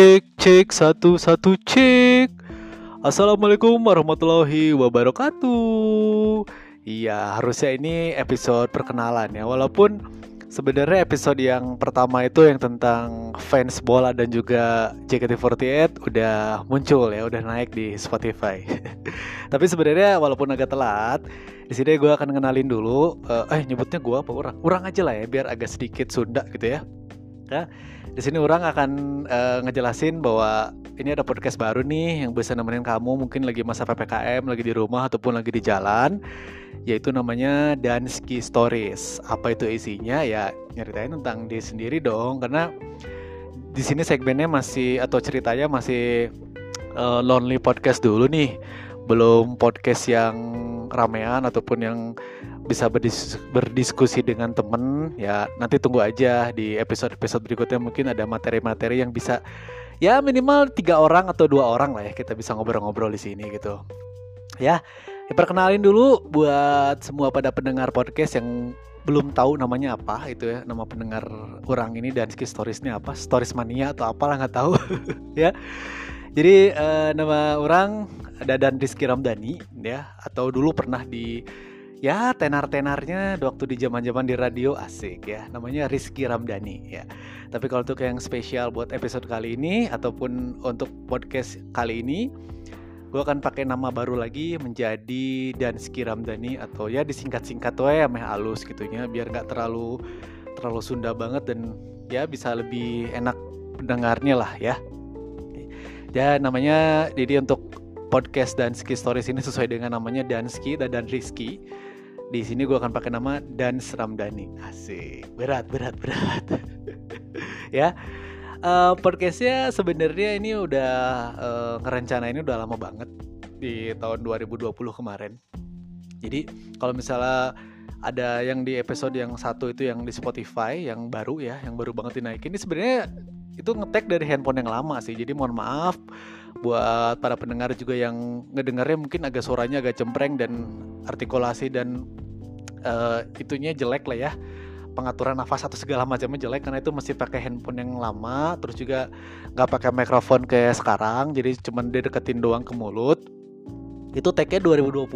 Cek cek satu satu cek Assalamualaikum warahmatullahi wabarakatuh Iya harusnya ini episode perkenalan ya Walaupun sebenarnya episode yang pertama itu yang tentang fans bola dan juga JKT48 udah muncul ya, udah naik di Spotify. Tapi sebenarnya walaupun agak telat, di sini gue akan kenalin dulu. Uh, eh nyebutnya gue apa orang? Orang aja lah ya, biar agak sedikit Sunda gitu ya. Di sini orang akan uh, ngejelasin bahwa ini ada podcast baru nih yang bisa nemenin kamu mungkin lagi masa PPKM, lagi di rumah ataupun lagi di jalan, yaitu namanya Dansky Stories. Apa itu isinya? Ya nyeritain tentang diri sendiri dong, karena di sini segmennya masih atau ceritanya masih uh, lonely podcast dulu nih, belum podcast yang ramean ataupun yang bisa berdis berdiskusi dengan temen ya nanti tunggu aja di episode-episode berikutnya. Mungkin ada materi-materi yang bisa ya minimal tiga orang atau dua orang lah ya kita bisa ngobrol-ngobrol di sini gitu. Ya, ya perkenalin dulu buat semua pada pendengar podcast yang belum tahu namanya apa itu ya nama pendengar orang ini dan storiesnya apa stories mania atau apalah nggak tahu. Ya jadi uh, nama orang Dadan Rizky Ramdhani ya. Atau dulu pernah di ya tenar-tenarnya waktu di zaman-zaman di radio asik ya. Namanya Rizky Ramdhani ya. Tapi kalau untuk yang spesial buat episode kali ini ataupun untuk podcast kali ini gue akan pakai nama baru lagi menjadi Dansky Ramdhani atau ya disingkat-singkat ya meh halus gitunya biar nggak terlalu terlalu Sunda banget dan ya bisa lebih enak pendengarnya lah ya. Ya namanya jadi untuk podcast Dansky Stories ini sesuai dengan namanya Dansky dan Rizky. Di sini gue akan pakai nama Dan Ramdhani. Asik. Berat berat berat. Ya. Uh, podcastnya sebenarnya ini udah uh, ngerencana ini udah lama banget. Di tahun 2020 kemarin. Jadi kalau misalnya ada yang di episode yang satu itu yang di Spotify yang baru ya yang baru banget dinaikin ini sebenarnya itu ngetek dari handphone yang lama sih jadi mohon maaf buat para pendengar juga yang ngedengarnya mungkin agak suaranya agak cempreng dan artikulasi dan uh, itunya jelek lah ya. Pengaturan nafas atau segala macamnya jelek karena itu mesti pakai handphone yang lama terus juga nggak pakai mikrofon kayak sekarang jadi cuman dia deketin doang ke mulut. Itu tag-nya 2020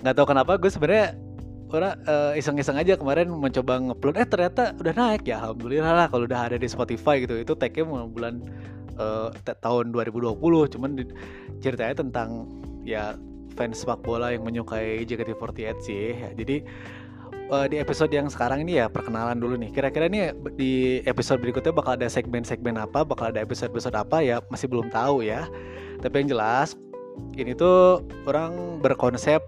nggak tahu kenapa gue sebenarnya orang uh, iseng-iseng aja kemarin mencoba ngupload eh ternyata udah naik ya alhamdulillah lah kalau udah ada di Spotify gitu. Itu tag-nya bulan uh, tahun 2020 cuman ceritanya tentang ya fans sepak bola yang menyukai JKT48 sih. Ya. jadi uh, di episode yang sekarang ini ya perkenalan dulu nih. Kira-kira ini di episode berikutnya bakal ada segmen-segmen apa bakal ada episode-episode apa ya masih belum tahu ya. Tapi yang jelas ini tuh orang berkonsep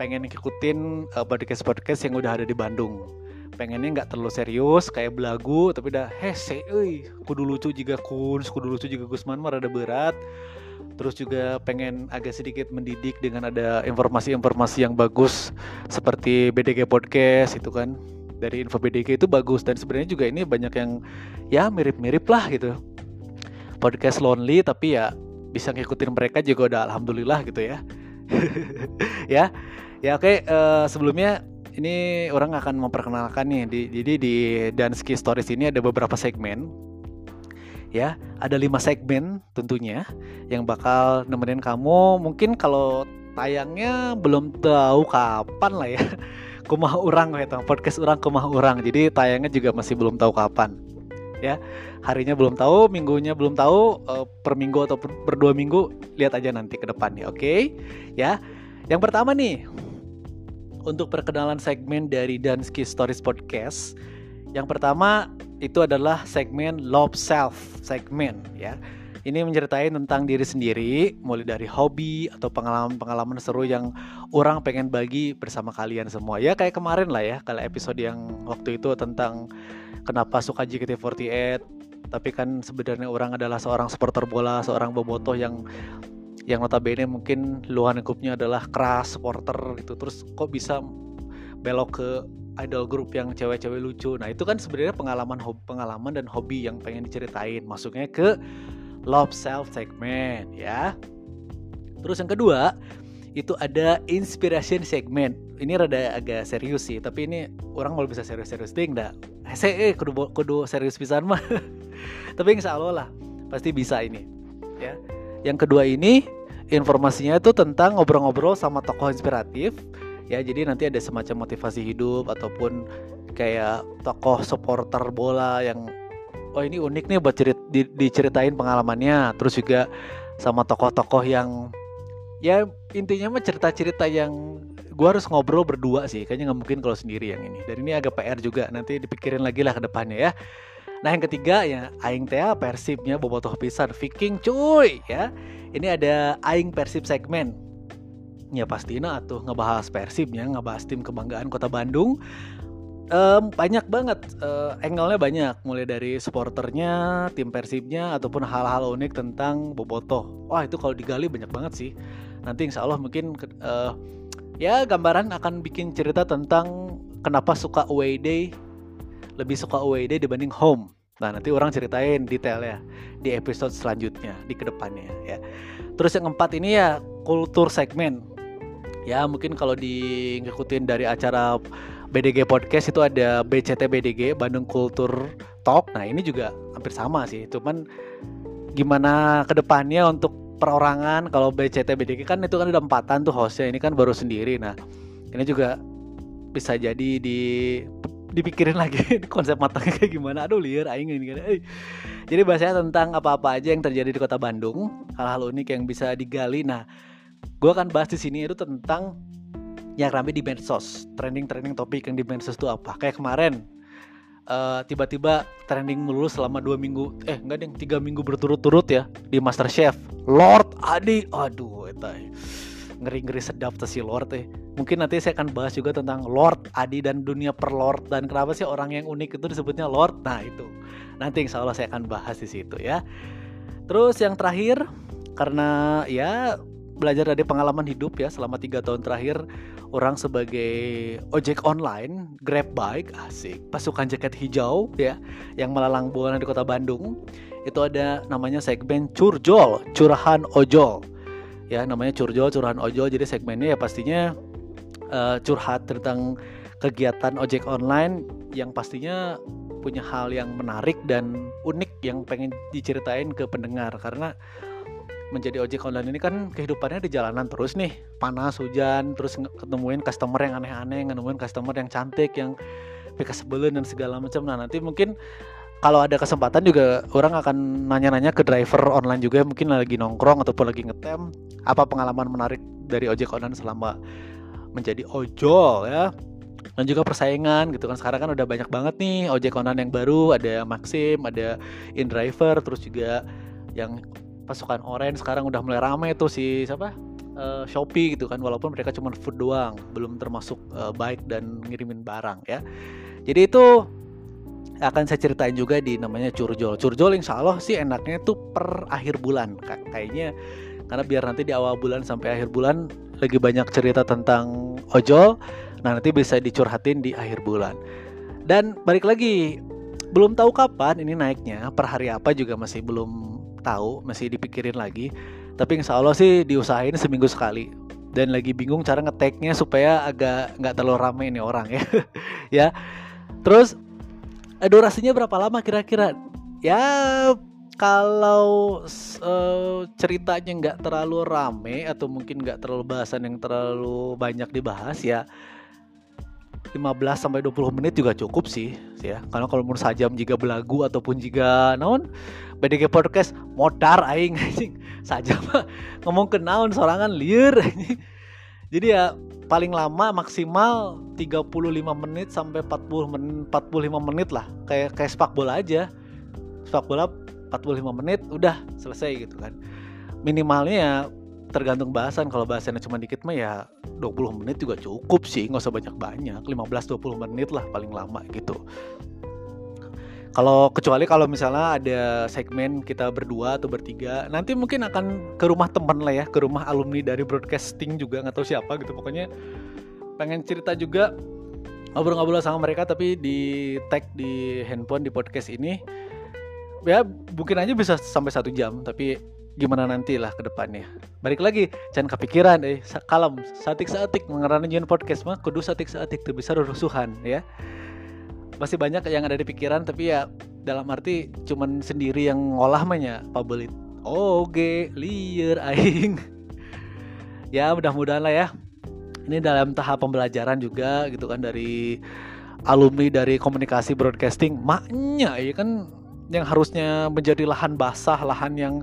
pengen ngikutin uh, podcast-podcast yang udah ada di Bandung. Pengennya nggak terlalu serius kayak belagu tapi udah hese euy kudu lucu juga kun kudu lucu juga Gusman mah rada berat. Terus juga pengen agak sedikit mendidik dengan ada informasi-informasi yang bagus seperti BDG podcast itu kan. Dari info BDG itu bagus dan sebenarnya juga ini banyak yang ya mirip-mirip lah gitu. Podcast lonely tapi ya bisa ngikutin mereka juga udah alhamdulillah gitu ya. Ya ya oke uh, sebelumnya ini orang akan memperkenalkan nih di, jadi di Dansky Stories ini ada beberapa segmen. Ya ada lima segmen tentunya yang bakal nemenin kamu. Mungkin kalau tayangnya belum tahu kapan lah ya. Kumah orang gitu. Podcast orang kumah orang jadi tayangnya juga masih belum tahu kapan. Ya harinya belum tahu minggunya belum tahu uh, per minggu atau per, dua minggu lihat aja nanti ke depannya oke? Okay? ya yang pertama nih untuk perkenalan segmen dari Dansky Stories Podcast. Yang pertama itu adalah segmen Love Self segmen ya. Ini menceritain tentang diri sendiri, mulai dari hobi atau pengalaman-pengalaman seru yang orang pengen bagi bersama kalian semua. Ya kayak kemarin lah ya, kalau episode yang waktu itu tentang kenapa suka JKT48, tapi kan sebenarnya orang adalah seorang supporter bola, seorang bobotoh yang yang notabene mungkin luar lingkupnya adalah keras supporter gitu. Terus kok bisa belok ke idol group yang cewek-cewek lucu? Nah itu kan sebenarnya pengalaman hobi, pengalaman dan hobi yang pengen diceritain. Masuknya ke love self segment ya. Terus yang kedua itu ada inspiration segment ini rada agak serius sih tapi ini orang mau bisa serius-serius ding dah eh kudu kudu serius pisan mah. Tapi insya Allah lah pasti bisa ini ya. Yang kedua ini informasinya itu tentang ngobrol-ngobrol sama tokoh inspiratif. Ya jadi nanti ada semacam motivasi hidup ataupun kayak tokoh supporter bola yang oh ini unik nih buat cerit di, diceritain pengalamannya. Terus juga sama tokoh-tokoh yang ya intinya mah cerita-cerita yang gue harus ngobrol berdua sih. Kayaknya nggak mungkin kalau sendiri yang ini. Dan ini agak PR juga nanti dipikirin lagi lah ke depannya ya nah yang ketiga ya aing teh persibnya bobotoh pisan. Viking cuy ya. Ini ada aing persib segmen. Ya pastinya atuh ngebahas persibnya ngebahas tim kebanggaan kota Bandung. Um, banyak banget uh, angle-nya banyak. Mulai dari supporternya tim persibnya ataupun hal-hal unik tentang bobotoh. Wah itu kalau digali banyak banget sih. Nanti insya Allah mungkin uh, ya gambaran akan bikin cerita tentang kenapa suka away day lebih suka away day dibanding home. Nah nanti orang ceritain detail ya di episode selanjutnya di ke depannya ya. Terus yang keempat ini ya kultur segmen. Ya mungkin kalau di ngikutin dari acara BDG Podcast itu ada BCT BDG Bandung Kultur Talk. Nah ini juga hampir sama sih cuman gimana ke depannya untuk perorangan kalau BCT BDG kan itu kan ada empatan tuh hostnya ini kan baru sendiri. Nah ini juga bisa jadi di dipikirin lagi konsep matangnya kayak gimana? Aduh liar aing ini kan. Jadi bahasanya tentang apa-apa aja yang terjadi di kota Bandung hal-hal unik yang bisa digali. Nah gue akan bahas di sini itu tentang yang rame di medsos. Trending-trending topik yang di medsos itu apa? Kayak kemarin uh, tiba-tiba trending melulu selama dua minggu eh enggak deh tiga minggu berturut-turut ya di Master Chef Lord Adi. Aduh eta ngeri-ngeri sedap tuh si Lord eh mungkin nanti saya akan bahas juga tentang Lord Adi dan dunia per Lord. Dan kenapa sih orang yang unik itu disebutnya Lord? Nah itu. Nanti insya Allah saya akan bahas di situ ya. Terus yang terakhir karena ya belajar dari pengalaman hidup ya selama tiga tahun terakhir orang sebagai ojek online grab bike asik. Pasukan jaket hijau ya yang melalang buana di kota Bandung. Itu ada namanya segmen curjol curahan ojol ya namanya curjol curahan ojol jadi segmennya ya pastinya uh, curhat tentang kegiatan ojek online yang pastinya punya hal yang menarik dan unik yang pengen diceritain ke pendengar. Karena menjadi ojek online ini kan kehidupannya di jalanan terus nih. Panas hujan terus ketemuin customer yang aneh-aneh nemuin customer yang cantik yang bekas sebelum dan segala macam. Nah nanti mungkin kalau ada kesempatan juga orang akan nanya-nanya ke driver online juga mungkin lagi nongkrong ataupun lagi ngetem apa pengalaman menarik dari ojek online selama menjadi ojol ya. Dan juga persaingan gitu kan. Sekarang kan udah banyak banget nih ojek online yang baru ada Maxim ada InDriver terus juga yang pasukan orange sekarang udah mulai rame tuh si siapa? Uh, Shopee gitu kan. Walaupun mereka cuma food doang belum termasuk uh, bike dan ngirimin barang ya. Jadi itu akan saya ceritain juga di namanya curjol. Curjol insya Allah sih enaknya tuh per akhir bulan kayaknya karena biar nanti di awal bulan sampai akhir bulan lagi banyak cerita tentang ojol nah nanti bisa dicurhatin di akhir bulan. Dan balik lagi belum tahu kapan ini naiknya per hari apa juga masih belum tahu masih dipikirin lagi. Tapi insya Allah sih diusahain seminggu sekali. Dan lagi bingung cara ngeteknya supaya agak nggak terlalu rame ini orang ya. Ya. Terus durasinya berapa lama kira-kira? Ya kalau uh, ceritanya nggak terlalu rame atau mungkin nggak terlalu bahasan yang terlalu banyak dibahas ya 15 sampai 20 menit juga cukup sih ya. Karena kalau menurut sajam jika belagu ataupun jika naon BDG podcast modar aing anjing. Saja mah ngomong ke naon sorangan liur Jadi ya paling lama maksimal 35 menit sampai 40 menit 45 menit lah. Kayak kayak sepak bola aja. Sepak bola 45 menit udah selesai gitu kan. Minimalnya ya tergantung bahasan. Kalau bahasannya cuma dikit mah ya 20 menit juga cukup sih. Nggak usah banyak-banyak. 15-20 menit lah paling lama gitu kalau kecuali kalau misalnya ada segmen kita berdua atau bertiga nanti mungkin akan ke rumah teman lah ya ke rumah alumni dari broadcasting juga nggak tahu siapa gitu pokoknya pengen cerita juga ngobrol-ngobrol sama mereka tapi di tag di handphone di podcast ini ya mungkin aja bisa sampai satu jam tapi gimana nanti lah ke depannya. Balik lagi, jangan kepikiran eh kalem, satik satik mengerana podcast mah kudu satik satik tuh bisa rusuhan ya. Masih banyak yang ada di pikiran tapi ya dalam arti cuman sendiri yang ngolah mahnya pabelit oke liar aing. Ya mudah-mudahan lah ya. Ini dalam tahap pembelajaran juga gitu kan dari alumni dari komunikasi broadcasting. Maknya ya kan yang harusnya menjadi lahan basah lahan yang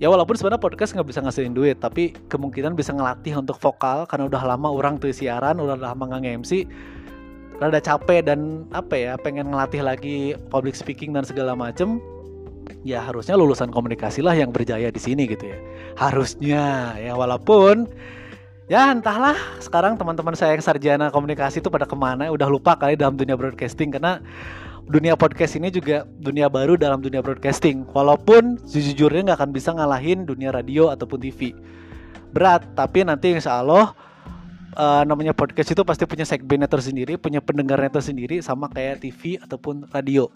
ya walaupun sebenarnya podcast nggak bisa ngasihin duit tapi kemungkinan bisa ngelatih untuk vokal karena udah lama orang tuh siaran udah lama nggak MC rada capek dan apa ya pengen ngelatih lagi public speaking dan segala macem ya harusnya lulusan komunikasi lah yang berjaya di sini gitu ya. Harusnya ya walaupun ya entahlah sekarang teman-teman saya yang sarjana komunikasi itu pada ke mana udah lupa kali dalam dunia broadcasting karena dunia podcast ini juga dunia baru dalam dunia broadcasting. Walaupun sejujurnya nggak akan bisa ngalahin dunia radio ataupun TV berat tapi nanti insya Allah uh, namanya podcast itu pasti punya segmennya tersendiri, punya pendengarnya tersendiri sama kayak TV ataupun radio.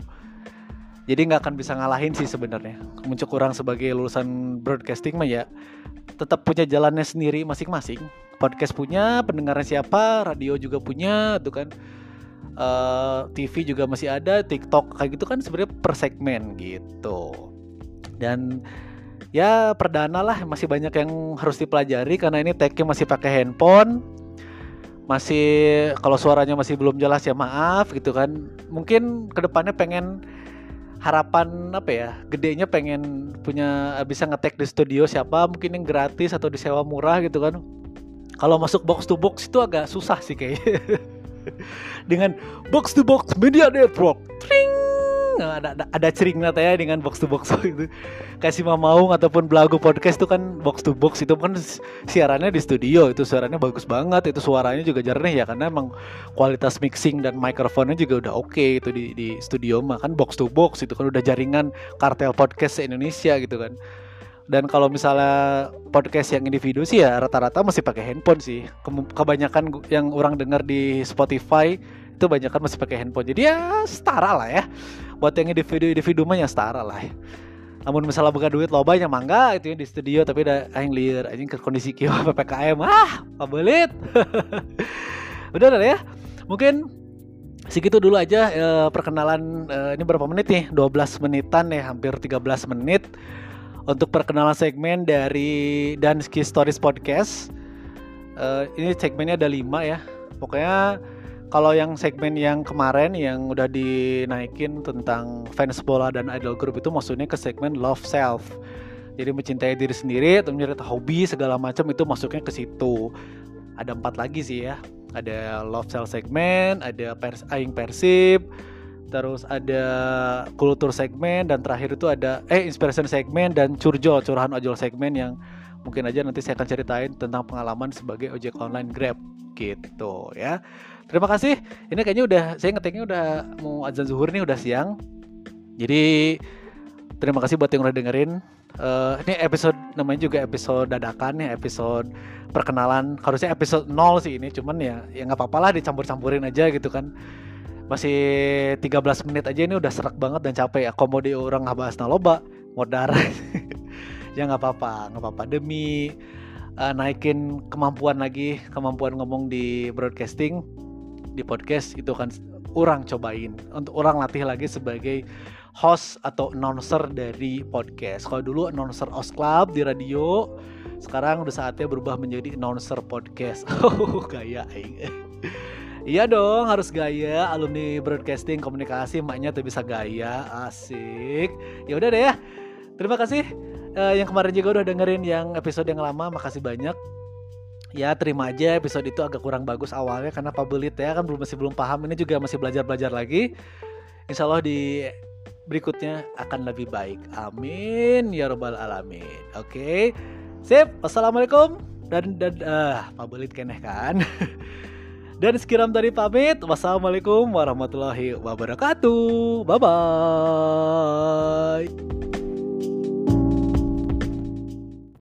Jadi nggak akan bisa ngalahin sih sebenarnya. Muncul kurang sebagai lulusan broadcasting mah ya tetap punya jalannya sendiri masing-masing. Podcast punya, pendengarnya siapa, radio juga punya, tuh kan. Uh, eh, TV juga masih ada, TikTok kayak gitu kan sebenarnya per segmen gitu. Dan ya perdana lah masih banyak yang harus dipelajari karena ini tagnya masih pakai handphone masih kalau suaranya masih belum jelas ya maaf gitu kan. Mungkin ke depannya pengen harapan apa ya gedenya pengen punya bisa ngetek di studio siapa mungkin yang gratis atau disewa murah gitu kan. Kalau masuk box to box itu agak susah sih kayaknya. Dengan box to box media network Tring! Ada ada, ada cering ya dengan box to box itu. Kasih mau ataupun belagu podcast itu kan box to box itu kan siarannya di studio itu suaranya bagus banget itu suaranya juga jernih ya karena emang kualitas mixing dan mikrofonnya juga udah oke okay, itu di di studio mah. Kan box to box itu kan udah jaringan kartel podcast Indonesia gitu kan. Dan kalau misalnya podcast yang individu sih ya rata-rata masih pakai handphone sih. Kebanyakan yang orang dengar di Spotify itu banyak kan masih pakai handphone. Jadi ya setara lah ya buat yang individu individu mah ya setara lah ya. namun misalnya buka duit lo banyak mangga itu ya di studio tapi udah aing liar aing ke kondisi kieu PPKM ah pabelit. Udah udah ya. Mungkin segitu dulu aja e, perkenalan e, ini berapa menit nih? 12 menitan ya hampir 13 menit. Untuk perkenalan segmen dari Danski Stories Podcast e, ini segmennya ada 5 ya. Pokoknya kalau yang segmen yang kemarin yang udah dinaikin tentang fans bola dan idol group itu maksudnya ke segmen love self. Jadi mencintai diri sendiri atau mencari hobi segala macam itu masuknya ke situ. Ada empat lagi sih ya. Ada love self segmen, ada pers aing persib, terus ada kultur segmen dan terakhir itu ada eh inspiration segmen dan curjol curahan ojol segmen yang mungkin aja nanti saya akan ceritain tentang pengalaman sebagai ojek online Grab gitu ya. Terima kasih. Ini kayaknya udah saya ngetiknya udah mau azan zuhur nih udah siang. Jadi terima kasih buat yang udah dengerin. Uh, ini episode namanya juga episode dadakan ya, episode perkenalan. Harusnya episode 0 sih ini, cuman ya ya nggak apa-apa lah dicampur-campurin aja gitu kan. Masih 13 menit aja ini udah serak banget dan capek ya. Komodi orang nggak bahas naloba, modar. ya nggak apa-apa, nggak apa-apa demi uh, naikin kemampuan lagi, kemampuan ngomong di broadcasting di podcast itu kan orang cobain untuk orang latih lagi sebagai host atau announcer dari podcast. Kalau dulu announcer Os Club di radio, sekarang udah saatnya berubah menjadi announcer podcast. Oh, gaya Iya dong, harus gaya. Alumni broadcasting komunikasi, maknya tuh bisa gaya, asik. Ya udah deh ya. Terima kasih uh, yang kemarin juga udah dengerin yang episode yang lama. Makasih banyak ya terima aja episode itu agak kurang bagus awalnya karena pabelit ya kan belum masih belum paham. Ini juga masih belajar belajar lagi. Insya Allah di berikutnya akan lebih baik. Amin ya robbal alamin. Oke. Okay. sip. Assalamualaikum dan dan uh, pabelit keneh kan? Dan sekiram dari pamit. Wassalamualaikum warahmatullahi wabarakatuh. Bye bye